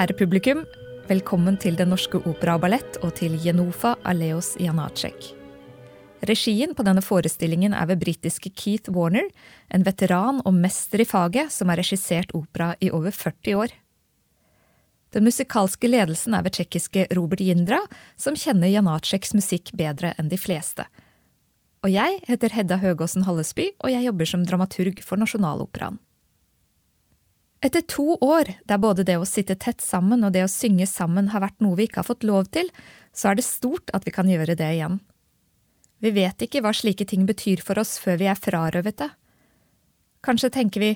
Kjære publikum, velkommen til Den norske opera og ballett og til Jenofa Aleos Janacek. Regien på denne forestillingen er ved britiske Keith Warner, en veteran og mester i faget som har regissert opera i over 40 år. Den musikalske ledelsen er ved tsjekkiske Robert Jindra, som kjenner Janaceks musikk bedre enn de fleste. Og jeg heter Hedda Høgåsen Hallesby, og jeg jobber som dramaturg for Nasjonaloperaen. Etter to år der både det å sitte tett sammen og det å synge sammen har vært noe vi ikke har fått lov til, så er det stort at vi kan gjøre det igjen. Vi vet ikke hva slike ting betyr for oss før vi er frarøvet det. Kanskje tenker vi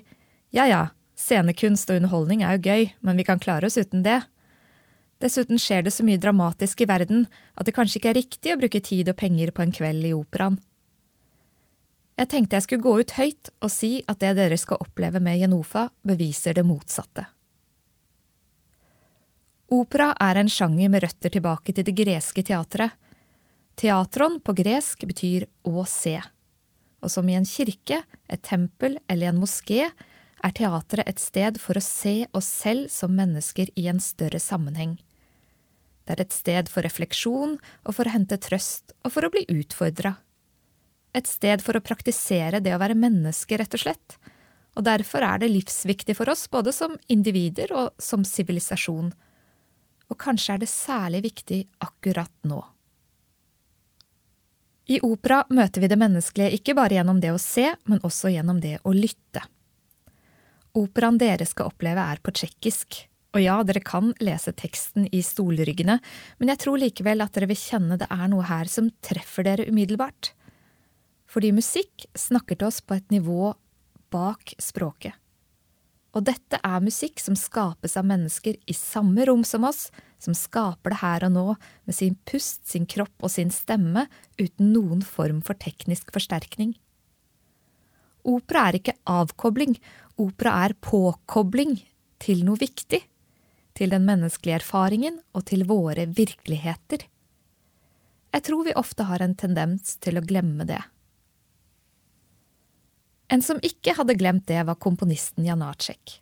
ja ja, scenekunst og underholdning er jo gøy, men vi kan klare oss uten det. Dessuten skjer det så mye dramatisk i verden at det kanskje ikke er riktig å bruke tid og penger på en kveld i operaen. Jeg tenkte jeg skulle gå ut høyt og si at det dere skal oppleve med Jenofa, beviser det motsatte. Opera er en sjanger med røtter tilbake til det greske teatret. Teatron på gresk betyr å se, og som i en kirke, et tempel eller en moské er teatret et sted for å se oss selv som mennesker i en større sammenheng. Det er et sted for refleksjon og for å hente trøst og for å bli utfordra et sted for å praktisere det å være menneske, rett og slett, og derfor er det livsviktig for oss både som individer og som sivilisasjon, og kanskje er det særlig viktig akkurat nå. I opera møter vi det menneskelige ikke bare gjennom det å se, men også gjennom det å lytte. Operaen dere skal oppleve er på tsjekkisk, og ja, dere kan lese teksten i stolryggene, men jeg tror likevel at dere vil kjenne det er noe her som treffer dere umiddelbart fordi musikk snakker til oss på et nivå bak språket. Og dette er musikk som skapes av mennesker i samme rom som oss, som skaper det her og nå med sin pust, sin kropp og sin stemme uten noen form for teknisk forsterkning. Opera er ikke avkobling, opera er påkobling til noe viktig, til den menneskelige erfaringen og til våre virkeligheter. Jeg tror vi ofte har en tendens til å glemme det. En som ikke hadde glemt det, var komponisten Janacek.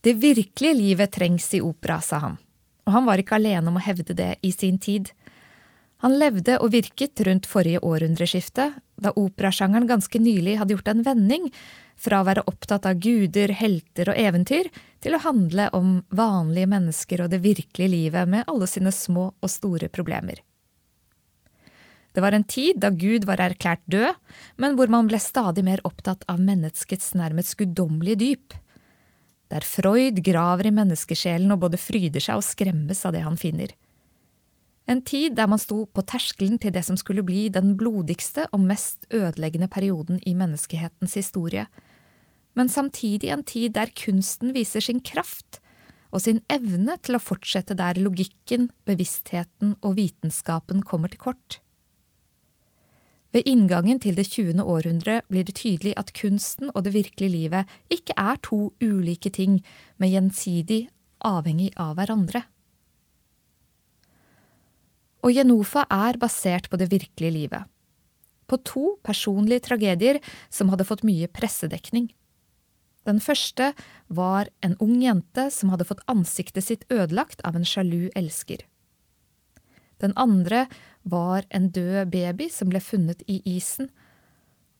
Det virkelige livet trengs i opera, sa han, og han var ikke alene om å hevde det i sin tid. Han levde og virket rundt forrige århundreskifte, da operasjangeren ganske nylig hadde gjort en vending fra å være opptatt av guder, helter og eventyr, til å handle om vanlige mennesker og det virkelige livet med alle sine små og store problemer. Det var en tid da Gud var erklært død, men hvor man ble stadig mer opptatt av menneskets nærmest guddommelige dyp. Der Freud graver i menneskesjelen og både fryder seg og skremmes av det han finner. En tid der man sto på terskelen til det som skulle bli den blodigste og mest ødeleggende perioden i menneskehetens historie, men samtidig en tid der kunsten viser sin kraft og sin evne til å fortsette der logikken, bevisstheten og vitenskapen kommer til kort. Ved inngangen til det 20. århundre blir det tydelig at kunsten og det virkelige livet ikke er to ulike ting, men gjensidig avhengig av hverandre. Og Jenofa er basert på det virkelige livet. På to personlige tragedier som hadde fått mye pressedekning. Den første var en ung jente som hadde fått ansiktet sitt ødelagt av en sjalu elsker. Den andre var en død baby som ble funnet i isen.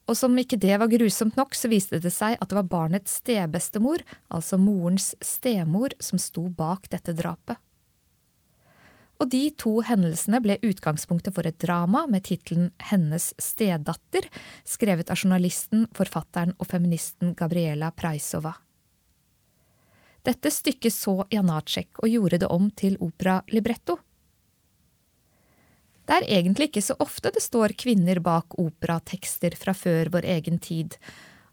Og som ikke det var grusomt nok, så viste det seg at det var barnets stebestemor, altså morens stemor, som sto bak dette drapet. Og de to hendelsene ble utgangspunktet for et drama med tittelen Hennes stedatter, skrevet av journalisten, forfatteren og feministen Gabriela Praisova. Dette stykket så Janacek og gjorde det om til opera libretto. Det er egentlig ikke så ofte det står kvinner bak operatekster fra før vår egen tid,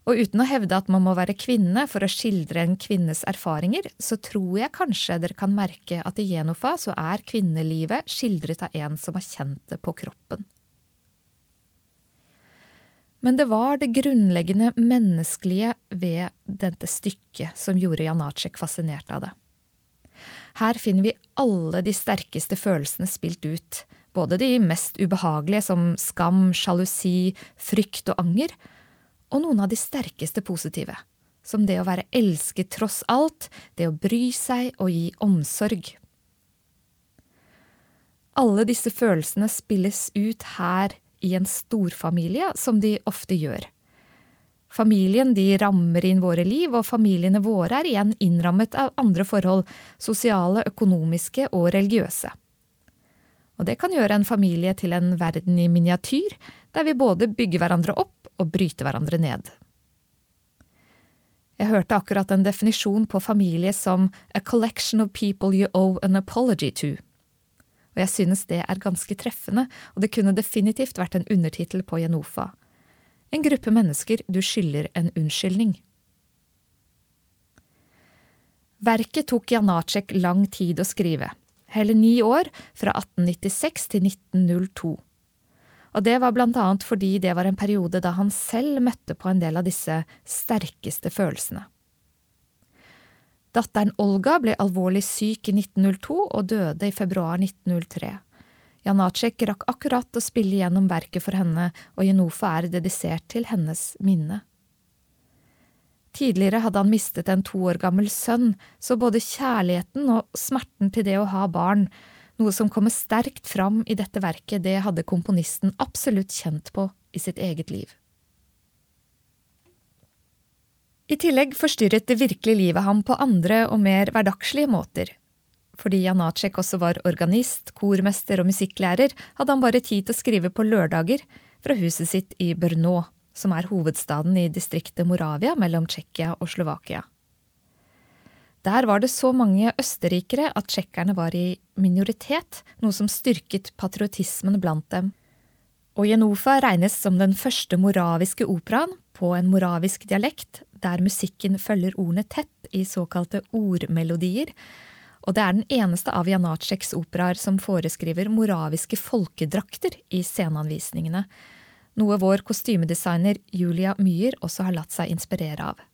og uten å hevde at man må være kvinne for å skildre en kvinnes erfaringer, så tror jeg kanskje dere kan merke at i Genofa så er kvinnelivet skildret av en som har kjent det på kroppen. Men det var det grunnleggende menneskelige ved dette stykket som gjorde Janacek fascinert av det. Her finner vi alle de sterkeste følelsene spilt ut, både de mest ubehagelige som skam, sjalusi, frykt og anger, og noen av de sterkeste positive, som det å være elsket tross alt, det å bry seg og gi omsorg. Alle disse følelsene spilles ut her i en storfamilie, som de ofte gjør. Familien de rammer inn våre liv, og familiene våre er igjen innrammet av andre forhold, sosiale, økonomiske og religiøse. Og det kan gjøre en familie til en verden i miniatyr, der vi både bygger hverandre opp og bryter hverandre ned. Jeg hørte akkurat en definisjon på familie som a collection of people you owe an apology to. Og jeg synes det er ganske treffende, og det kunne definitivt vært en undertittel på Jenofa. En gruppe mennesker du skylder en unnskyldning. Verket tok Janacek lang tid å skrive hele ni år, fra 1896 til 1902. Og det var blant annet fordi det var en periode da han selv møtte på en del av disse sterkeste følelsene. Datteren Olga ble alvorlig syk i 1902 og døde i februar 1903. Janacek rakk akkurat å spille gjennom verket for henne, og Jenofa er dedisert til hennes minne. Tidligere hadde han mistet en to år gammel sønn, så både kjærligheten og smerten til det å ha barn, noe som kommer sterkt fram i dette verket, det hadde komponisten absolutt kjent på i sitt eget liv. I tillegg forstyrret det virkelige livet ham på andre og mer hverdagslige måter. Fordi Janacek også var organist, kormester og musikklærer, hadde han bare tid til å skrive på lørdager fra huset sitt i Brno som er hovedstaden i distriktet Moravia mellom Tsjekkia og Slovakia. Der var det så mange østerrikere at tsjekkerne var i minoritet, noe som styrket patriotismen blant dem. Og Jenofa regnes som den første moraviske operaen på en moravisk dialekt, der musikken følger ordene tett i såkalte ordmelodier, og det er den eneste av Janaceks operaer som foreskriver moraviske folkedrakter i sceneanvisningene, noe vår kostymedesigner Julia Myhr også har latt seg inspirere av.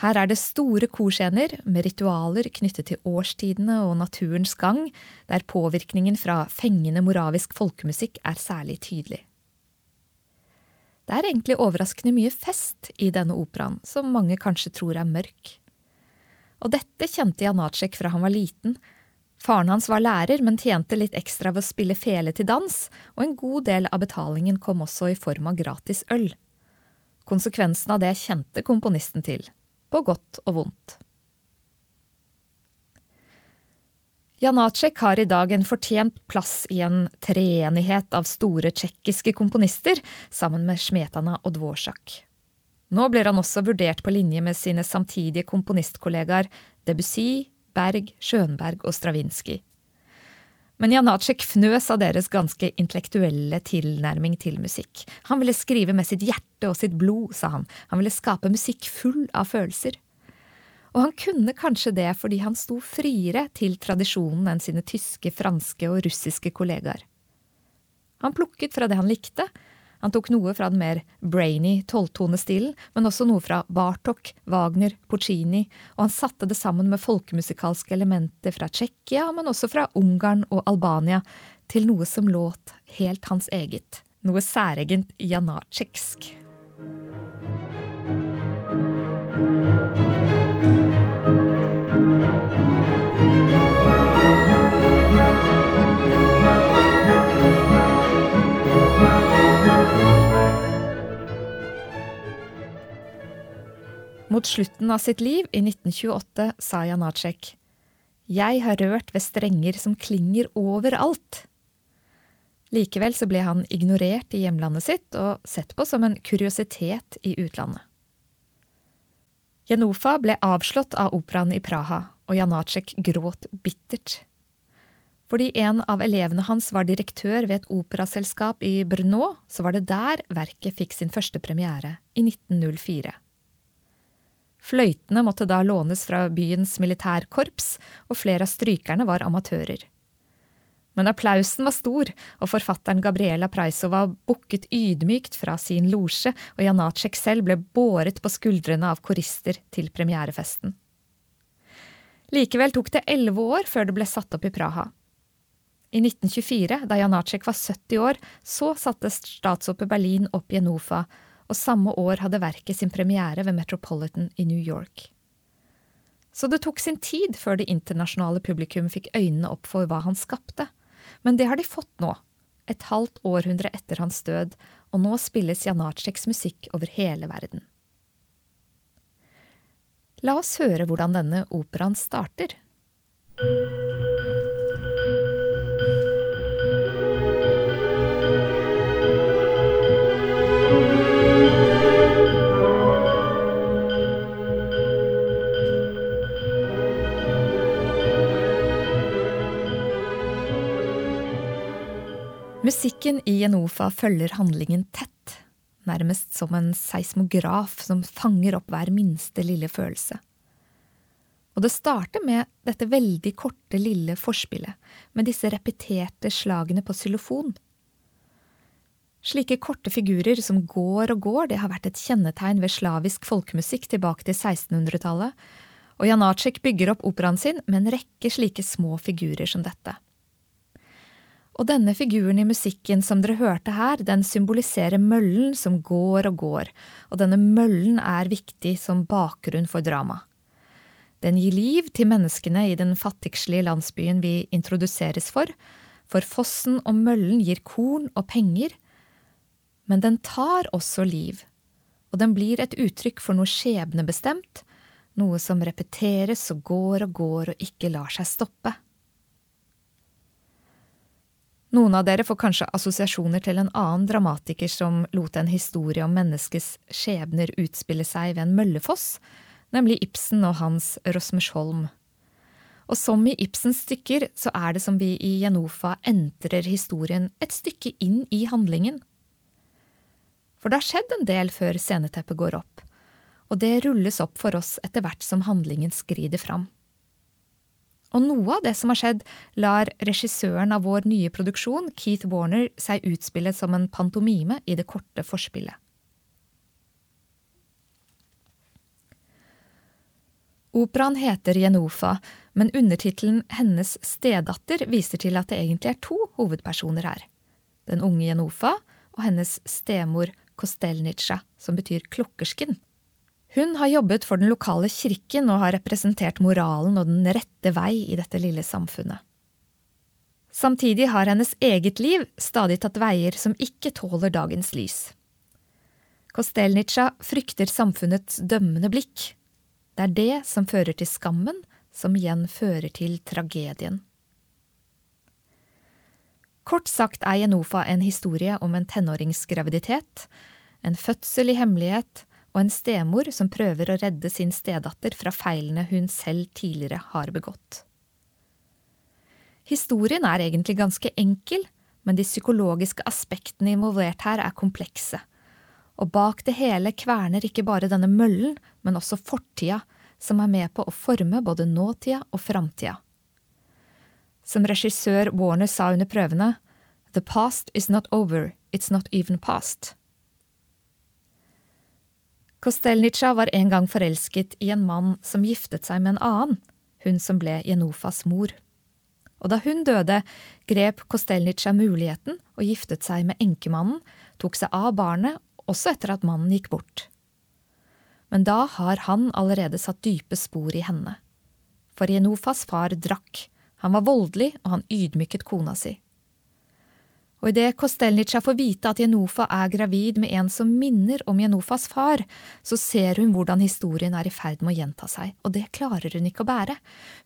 Her er det store korscener med ritualer knyttet til årstidene og naturens gang, der påvirkningen fra fengende moravisk folkemusikk er særlig tydelig. Det er egentlig overraskende mye fest i denne operaen, som mange kanskje tror er mørk. Og dette kjente Janacek fra han var liten, Faren hans var lærer, men tjente litt ekstra ved å spille fele til dans, og en god del av betalingen kom også i form av gratis øl. Konsekvensen av det kjente komponisten til, på godt og vondt. Janacek har i dag en fortjent plass i en treenighet av store tsjekkiske komponister, sammen med Smetana og Dvorak. Nå blir han også vurdert på linje med sine samtidige komponistkollegaer Debussy, Berg, Schönberg og Stravinskij. Men Janacek fnøs av deres ganske intellektuelle tilnærming til musikk. Han ville skrive med sitt hjerte og sitt blod, sa han, han ville skape musikk full av følelser. Og han kunne kanskje det fordi han sto friere til tradisjonen enn sine tyske, franske og russiske kollegaer. Han plukket fra det han likte, han tok noe fra den mer brainy tolvtonestilen, men også noe fra Bartok, Wagner, Puccini, og han satte det sammen med folkemusikalske elementer fra Tsjekkia, men også fra Ungarn og Albania, til noe som låt helt hans eget, noe særegent janaceksk. Mot slutten av sitt liv, i 1928, sa Janacek, Jeg har rørt ved strenger som klinger overalt. Likevel så ble han ignorert i hjemlandet sitt og sett på som en kuriositet i utlandet. Genofa ble avslått av operaen i Praha, og Janacek gråt bittert. Fordi en av elevene hans var direktør ved et operaselskap i Brno, så var det der verket fikk sin første premiere, i 1904. Fløytene måtte da lånes fra byens militærkorps, og flere av strykerne var amatører. Men applausen var stor, og forfatteren Gabriela Praisova bukket ydmykt fra sin losje, og Janacek selv ble båret på skuldrene av korister til premierefesten. Likevel tok det elleve år før det ble satt opp i Praha. I 1924, da Janacek var 70 år, så satte statsoppet Berlin opp Jenofa, og samme år hadde verket sin premiere ved Metropolitan i New York. Så det tok sin tid før det internasjonale publikum fikk øynene opp for hva han skapte, men det har de fått nå, et halvt århundre etter hans død, og nå spilles Janaceks musikk over hele verden. La oss høre hvordan denne operaen starter. Musikken i Enofa følger handlingen tett, nærmest som en seismograf som fanger opp hver minste lille følelse. Og det starter med dette veldig korte, lille forspillet, med disse repeterte slagene på xylofon. Slike korte figurer som går og går, det har vært et kjennetegn ved slavisk folkemusikk tilbake til 1600-tallet, og Janacek bygger opp operaen sin med en rekke slike små figurer som dette. Og denne figuren i musikken som dere hørte her, den symboliserer møllen som går og går, og denne møllen er viktig som bakgrunn for drama. Den gir liv til menneskene i den fattigslige landsbyen vi introduseres for, for fossen og møllen gir korn og penger, men den tar også liv, og den blir et uttrykk for noe skjebnebestemt, noe som repeteres og går og går og ikke lar seg stoppe. Noen av dere får kanskje assosiasjoner til en annen dramatiker som lot en historie om menneskets skjebner utspille seg ved en møllefoss, nemlig Ibsen og hans Rosmersholm. Og som i Ibsens stykker så er det som vi i Jenofa entrer historien et stykke inn i handlingen. For det har skjedd en del før sceneteppet går opp, og det rulles opp for oss etter hvert som handlingen skrider fram. Og noe av det som har skjedd, lar regissøren av vår nye produksjon, Keith Warner, seg utspille som en pantomime i det korte forspillet. Operaen heter Jenofa, men undertittelen Hennes stedatter viser til at det egentlig er to hovedpersoner her. Den unge Jenofa og hennes stemor Kostelnitsja, som betyr klokkersken. Hun har jobbet for den lokale kirken og har representert moralen og den rette vei i dette lille samfunnet. Samtidig har hennes eget liv stadig tatt veier som ikke tåler dagens lys. Kostelnitsja frykter samfunnets dømmende blikk. Det er det som fører til skammen, som igjen fører til tragedien. Kort sagt er Jenofa en historie om en tenåringsgraviditet, en fødsel i hemmelighet og en stemor som prøver å redde sin stedatter fra feilene hun selv tidligere har begått. Historien er egentlig ganske enkel, men de psykologiske aspektene involvert her er komplekse. Og bak det hele kverner ikke bare denne møllen, men også fortida, som er med på å forme både nåtida og framtida. Som regissør Warner sa under prøvene, The past is not over, it's not even past. Kostelnitsja var en gang forelsket i en mann som giftet seg med en annen, hun som ble Jenofas mor. Og da hun døde, grep Kostelnitsja muligheten og giftet seg med enkemannen, tok seg av barnet, også etter at mannen gikk bort. Men da har han allerede satt dype spor i henne. For Jenofas far drakk, han var voldelig, og han ydmyket kona si og idet Kostelnitsja får vite at Jenofa er gravid med en som minner om Jenofas far, så ser hun hvordan historien er i ferd med å gjenta seg, og det klarer hun ikke å bære.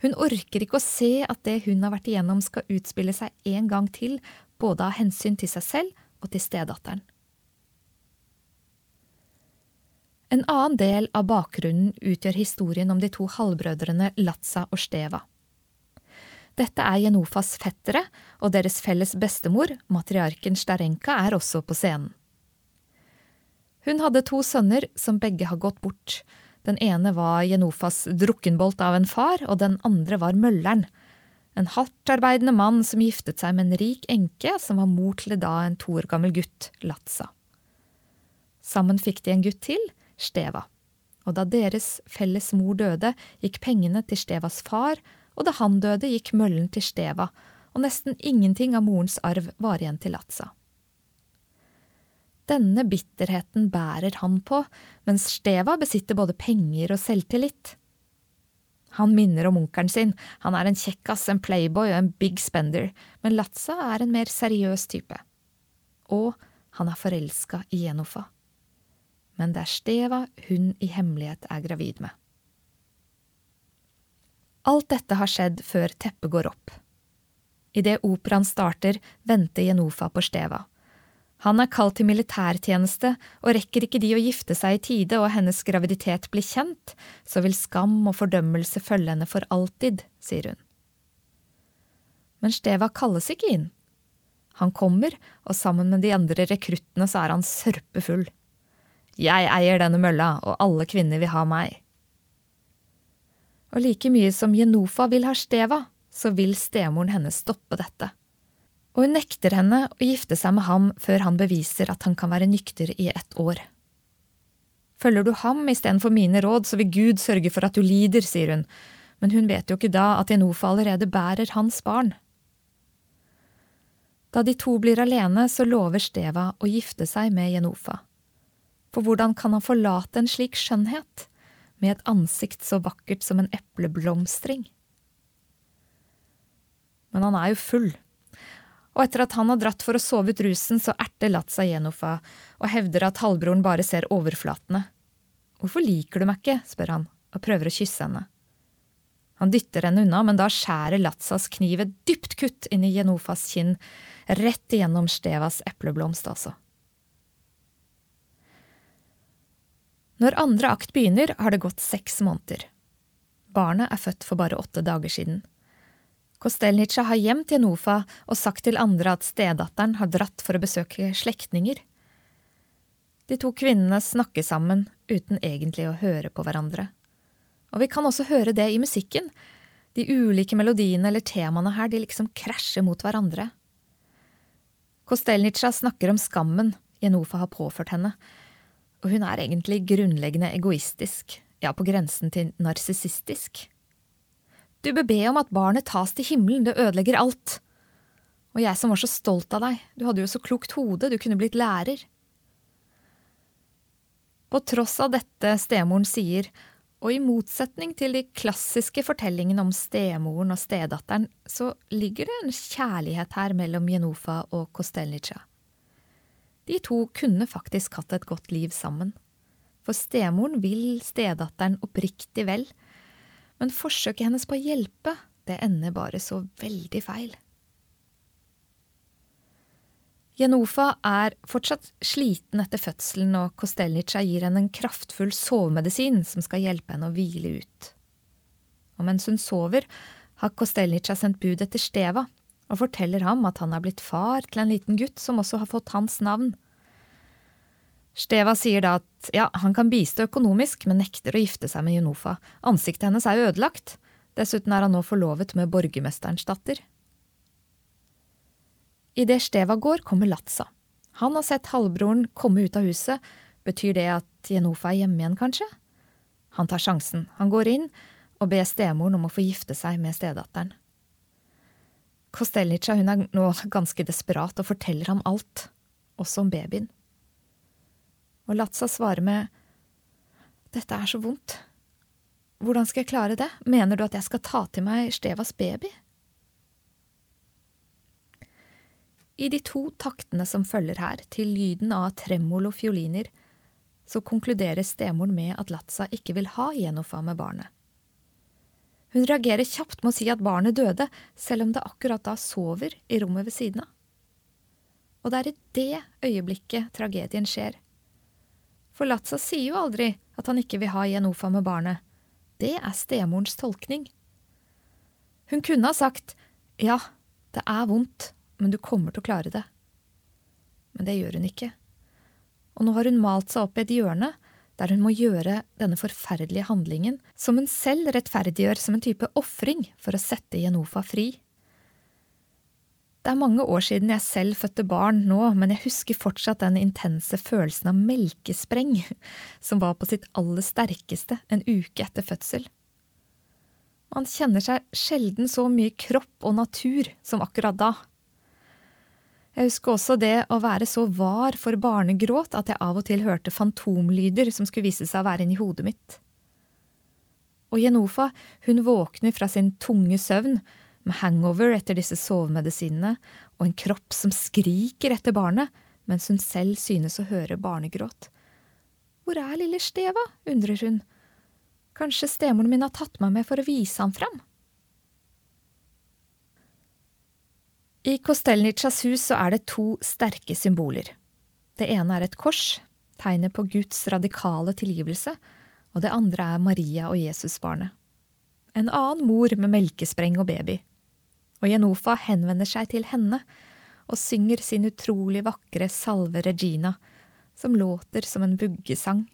Hun orker ikke å se at det hun har vært igjennom skal utspille seg en gang til, både av hensyn til seg selv og til stedatteren. En annen del av bakgrunnen utgjør historien om de to halvbrødrene Latsa og Steva. Dette er Jenofas fettere, og deres felles bestemor, matriarken Starenka, er også på scenen. Hun hadde to sønner som begge har gått bort. Den ene var Jenofas drukkenbolt av en far, og den andre var mølleren. En hardtarbeidende mann som giftet seg med en rik enke som var mor til da en to år gammel gutt, Latsa. Sammen fikk de en gutt til, Steva. Og da deres felles mor døde, gikk pengene til Stevas far og da han døde, gikk møllen til Steva, og nesten ingenting av morens arv var igjen til Latsa. Denne bitterheten bærer han på, mens Steva besitter både penger og selvtillit. Han minner om onkelen sin, han er en kjekkas, en playboy og en big spender, men Latza er en mer seriøs type. Og han er forelska i Jenofa. Men det er Steva hun i hemmelighet er gravid med. Alt dette har skjedd før teppet går opp. Idet operaen starter, venter Jenofa på Steva. Han er kalt til militærtjeneste, og rekker ikke de å gifte seg i tide og hennes graviditet blir kjent, så vil skam og fordømmelse følge henne for alltid, sier hun. Men Steva kalles ikke inn. Han kommer, og sammen med de andre rekruttene så er han sørpefull. Jeg eier denne mølla, og alle kvinner vil ha meg. Og like mye som Jenofa vil ha Steva, så vil stemoren hennes stoppe dette og hun nekter henne å gifte seg med ham før han beviser at han kan være nykter i ett år. Følger du ham istedenfor mine råd, så vil Gud sørge for at du lider, sier hun, men hun vet jo ikke da at Jenofa allerede bærer hans barn. Da de to blir alene, så lover Steva å gifte seg med Jenofa. For hvordan kan han forlate en slik skjønnhet, med et ansikt så vakkert som en epleblomstring? Men han er jo full og etter at han har dratt for å sove ut rusen, så erter Latza Jenofa og hevder at halvbroren bare ser overflatene. Hvorfor liker du meg ikke, spør han og prøver å kysse henne. Han dytter henne unna, men da skjærer Latzas kniv et dypt kutt inn i Jenofas kinn, rett igjennom Stevas epleblomst, altså. Når andre akt begynner, har det gått seks måneder. Barnet er født for bare åtte dager siden. Kostelnica har gjemt Jenofa og sagt til andre at stedatteren har dratt for å besøke slektninger. De to kvinnene snakker sammen uten egentlig å høre på hverandre. Og vi kan også høre det i musikken. De ulike melodiene eller temaene her, de liksom krasjer mot hverandre. Kostelnica snakker om skammen Jenofa har påført henne, og hun er egentlig grunnleggende egoistisk, ja, på grensen til narsissistisk. Du bør be om at barnet tas til himmelen, det ødelegger alt. Og jeg som var så stolt av deg, du hadde jo så klokt hode, du kunne blitt lærer. På tross av dette stemoren sier, og i motsetning til de klassiske fortellingene om stemoren og stedatteren, så ligger det en kjærlighet her mellom Jenofa og Kostelnica. De to kunne faktisk hatt et godt liv sammen, for stemoren vil stedatteren oppriktig vel, men forsøket hennes på å hjelpe, det ender bare så veldig feil. Jenofa er fortsatt sliten etter fødselen, og Kostelnica gir henne en kraftfull sovemedisin som skal hjelpe henne å hvile ut. Og mens hun sover, har Kostelnica sendt bud etter Steva og forteller ham at han er blitt far til en liten gutt som også har fått hans navn. Steva sier da at ja, han kan bistå økonomisk, men nekter å gifte seg med Junofa. Ansiktet hennes er ødelagt. Dessuten er han nå forlovet med borgermesterens datter. Idet Steva går, kommer Latsa. Han har sett halvbroren komme ut av huset. Betyr det at Jenofa er hjemme igjen, kanskje? Han tar sjansen. Han går inn og ber stemoren om å få gifte seg med stedatteren. Kostelnica hun er nå ganske desperat og forteller ham alt, også om babyen og Latza svarer med Dette er så vondt. Hvordan skal jeg klare det? Mener du at jeg skal ta til meg Stevas baby? I de to taktene som følger her, til lyden av tremolo fioliner, så konkluderer stemoren med at Latza ikke vil ha Jenofa med barnet. Hun reagerer kjapt med å si at barnet døde, selv om det akkurat da sover i rommet ved siden av. Og det er i det øyeblikket tragedien skjer, for Latza sier jo aldri at han ikke vil ha Jenofa med barnet. Det er stemorens tolkning. Hun kunne ha sagt ja, det er vondt, men du kommer til å klare det. Men det gjør hun ikke. Og nå har hun malt seg opp i et hjørne der hun må gjøre denne forferdelige handlingen, som hun selv rettferdiggjør som en type ofring for å sette Jenofa fri. Det er mange år siden jeg selv fødte barn nå, men jeg husker fortsatt den intense følelsen av melkespreng som var på sitt aller sterkeste en uke etter fødsel. Man kjenner seg sjelden så mye kropp og natur som akkurat da. Jeg husker også det å være så var for barnegråt at jeg av og til hørte fantomlyder som skulle vise seg å være inni hodet mitt. Og Jenofa, hun våkner fra sin tunge søvn med hangover etter disse sovemedisinene og en kropp som skriker etter barnet, mens hun selv synes å høre barnegråt. Hvor er lille Steva? undrer hun. Kanskje stemoren min har tatt meg med for å vise ham fram? I Kostelnitsjas hus så er det to sterke symboler. Det ene er et kors, tegnet på Guds radikale tilgivelse, og det andre er Maria og Jesusbarnet. En annen mor med melkespreng og baby. Og Jenofa henvender seg til henne og synger sin utrolig vakre Salve Regina, som låter som en vuggesang.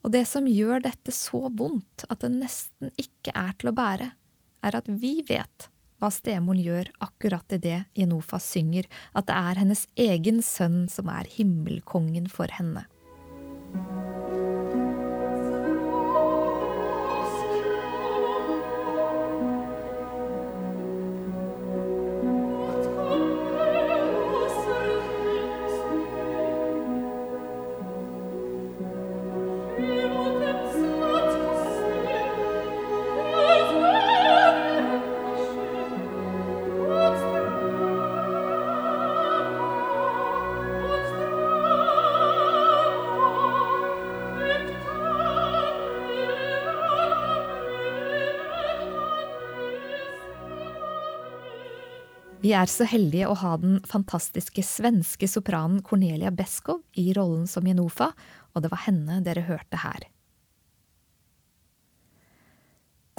Og det som gjør dette så vondt at det nesten ikke er til å bære, er at vi vet hva stemoren gjør akkurat idet Jenofa synger at det er hennes egen sønn som er himmelkongen for henne. Vi er så heldige å ha den fantastiske svenske sopranen Cornelia Beskow i rollen som Jenofa, og det var henne dere hørte her.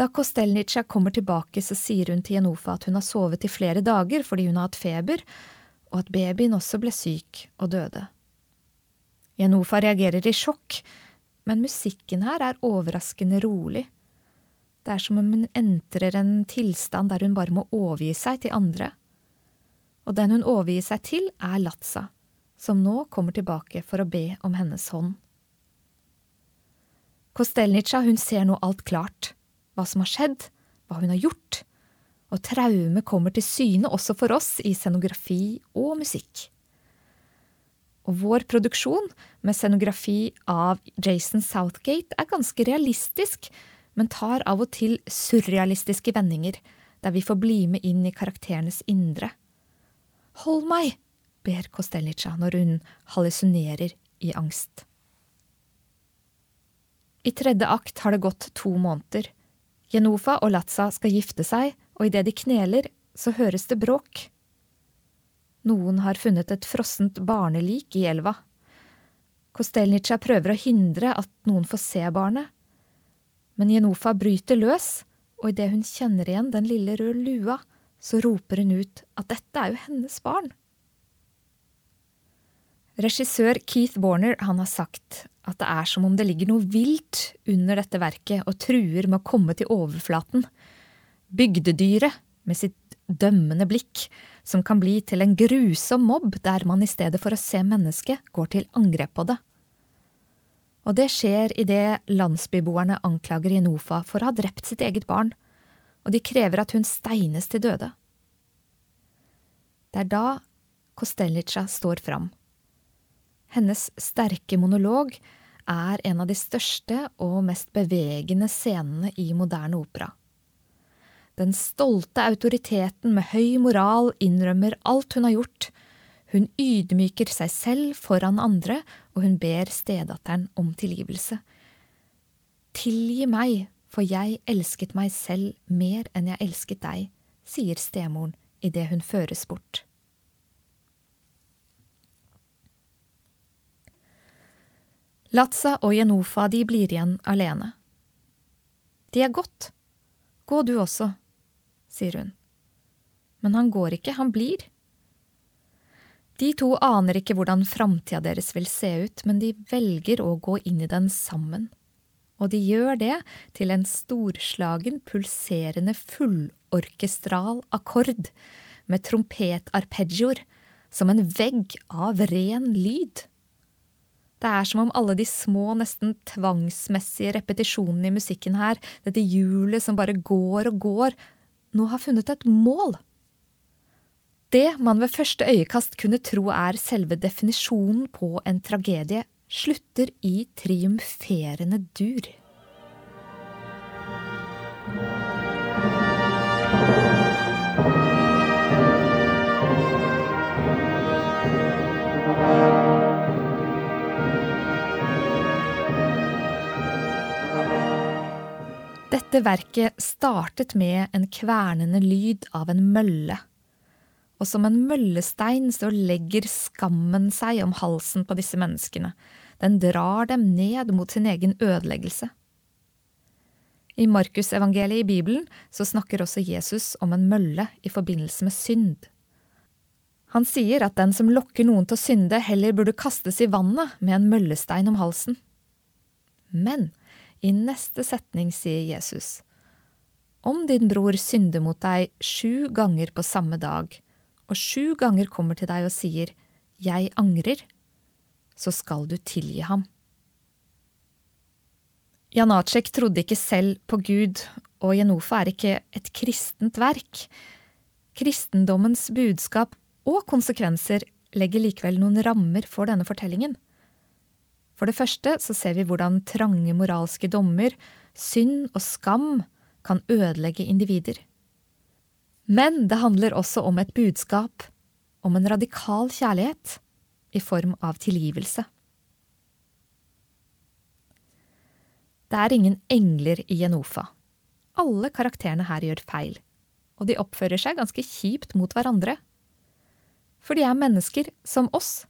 Da Kostelnica kommer tilbake, så sier hun til Jenofa at hun har sovet i flere dager fordi hun har hatt feber, og at babyen også ble syk og døde. Jenofa reagerer i sjokk, men musikken her er overraskende rolig. Det er som om hun entrer en tilstand der hun bare må overgi seg til andre og den hun overgir seg til, er Latsa, som nå kommer tilbake for å be om hennes hånd. Kostelnica hun ser nå alt klart, hva som har skjedd, hva hun har gjort, og traume kommer til syne også for oss i scenografi og musikk. Og vår produksjon, med scenografi av Jason Southgate, er ganske realistisk, men tar av og til surrealistiske vendinger, der vi får bli med inn i karakterenes indre. Hold meg, ber Kostelnica når hun hallusinerer i angst. I tredje akt har det gått to måneder. Jenofa og Latza skal gifte seg, og idet de kneler, så høres det bråk. Noen har funnet et frossent barnelik i elva. Kostelnica prøver å hindre at noen får se barnet, men Jenofa bryter løs, og idet hun kjenner igjen den lille røde lua, så roper hun ut at dette er jo hennes barn. Regissør Keith Warner har sagt at det er som om det ligger noe vilt under dette verket og truer med å komme til overflaten. Bygdedyret med sitt dømmende blikk, som kan bli til en grusom mobb der man i stedet for å se mennesket, går til angrep på det. Og det skjer idet landsbyboerne anklager Jenofa for å ha drept sitt eget barn og de krever at hun steines til døde. Det er da Kostelnica står fram. Hennes sterke monolog er en av de største og mest bevegende scenene i moderne opera. Den stolte autoriteten med høy moral innrømmer alt hun har gjort. Hun ydmyker seg selv foran andre, og hun ber stedatteren om tilgivelse. Tilgi meg for jeg elsket meg selv mer enn jeg elsket deg, sier stemoren idet hun føres bort. Latsa og Jenofa de blir igjen alene. De er gått. Gå du også, sier hun. Men han går ikke, han blir. De to aner ikke hvordan framtida deres vil se ut, men de velger å gå inn i den sammen og de gjør det til en storslagen, pulserende, fullorkestral akkord med trompetarpeggioer, som en vegg av ren lyd. Det er som om alle de små, nesten tvangsmessige repetisjonene i musikken her, dette hjulet som bare går og går, nå har funnet et mål. det man ved første øyekast kunne tro er selve definisjonen på en tragedie, slutter i triumferende dur. Dette verket startet med en kvernende lyd av en mølle, og som en møllestein så legger skammen seg om halsen på disse menneskene, den drar dem ned mot sin egen ødeleggelse. I Markusevangeliet i Bibelen så snakker også Jesus om en mølle i forbindelse med synd. Han sier at den som lokker noen til å synde, heller burde kastes i vannet med en møllestein om halsen. Men i neste setning sier Jesus, Om din bror synder mot deg sju ganger på samme dag, og sju ganger kommer til deg og sier, Jeg angrer, så skal du tilgi ham. Janacek trodde ikke selv på Gud, og Jenofa er ikke et kristent verk. Kristendommens budskap og konsekvenser legger likevel noen rammer for denne fortellingen. For det første så ser vi hvordan trange moralske dommer, synd og skam kan ødelegge individer. Men det handler også om et budskap om en radikal kjærlighet i form av tilgivelse. Det er ingen engler i Genofa. Alle karakterene her gjør feil, og de oppfører seg ganske kjipt mot hverandre. For de er mennesker som oss.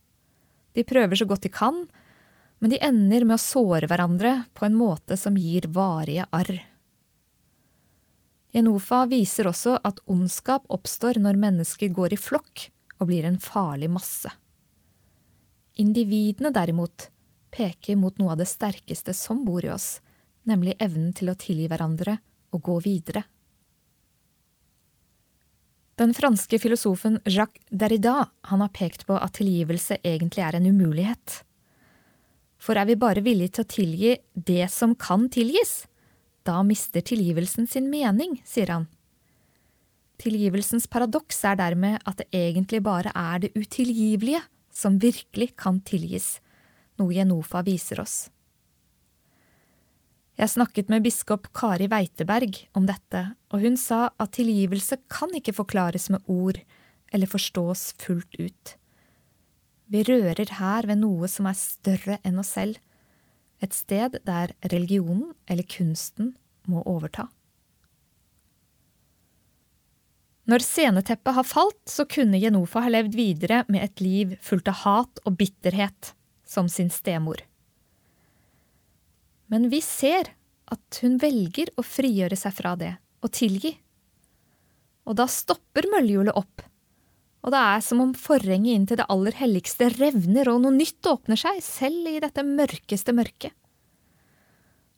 De prøver så godt de kan, men de ender med å såre hverandre på en måte som gir varige arr. Jenofa viser også at ondskap oppstår når mennesker går i flokk og blir en farlig masse. Individene derimot peker mot noe av det sterkeste som bor i oss, nemlig evnen til å tilgi hverandre og gå videre. Den franske filosofen Jacques Derrida han har pekt på at tilgivelse egentlig er en umulighet. For er vi bare villige til å tilgi det som kan tilgis, da mister tilgivelsen sin mening, sier han. Tilgivelsens paradoks er dermed at det egentlig bare er det utilgivelige som virkelig kan tilgis, noe Jenofa viser oss. Jeg snakket med biskop Kari Weiteberg om dette, og hun sa at tilgivelse kan ikke forklares med ord eller forstås fullt ut. Vi rører her ved noe som er større enn oss selv, et sted der religionen eller kunsten må overta. Når sceneteppet har falt, så kunne Jenofa ha levd videre med et liv fullt av hat og bitterhet, som sin stemor. Men vi ser at hun velger å frigjøre seg fra det, og tilgi. Og da stopper møllehjulet opp, og det er som om forhenget inn til det aller helligste revner og noe nytt åpner seg, selv i dette mørkeste mørket.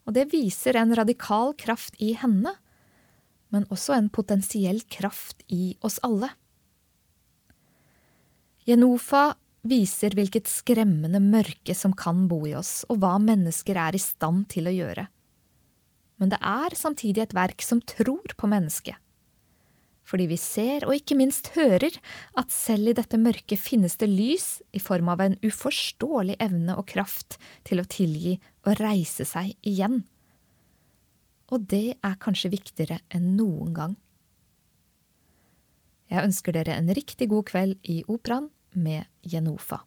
Og det viser en radikal kraft i henne, men også en potensiell kraft i oss alle. Jenofa viser hvilket skremmende mørke som kan bo i oss, og hva mennesker er i stand til å gjøre. Men det er samtidig et verk som tror på mennesket fordi vi ser og ikke minst hører at selv i dette mørket finnes det lys i form av en uforståelig evne og kraft til å tilgi og reise seg igjen. Og det er kanskje viktigere enn noen gang. Jeg ønsker dere en riktig god kveld i operaen med Jenofa.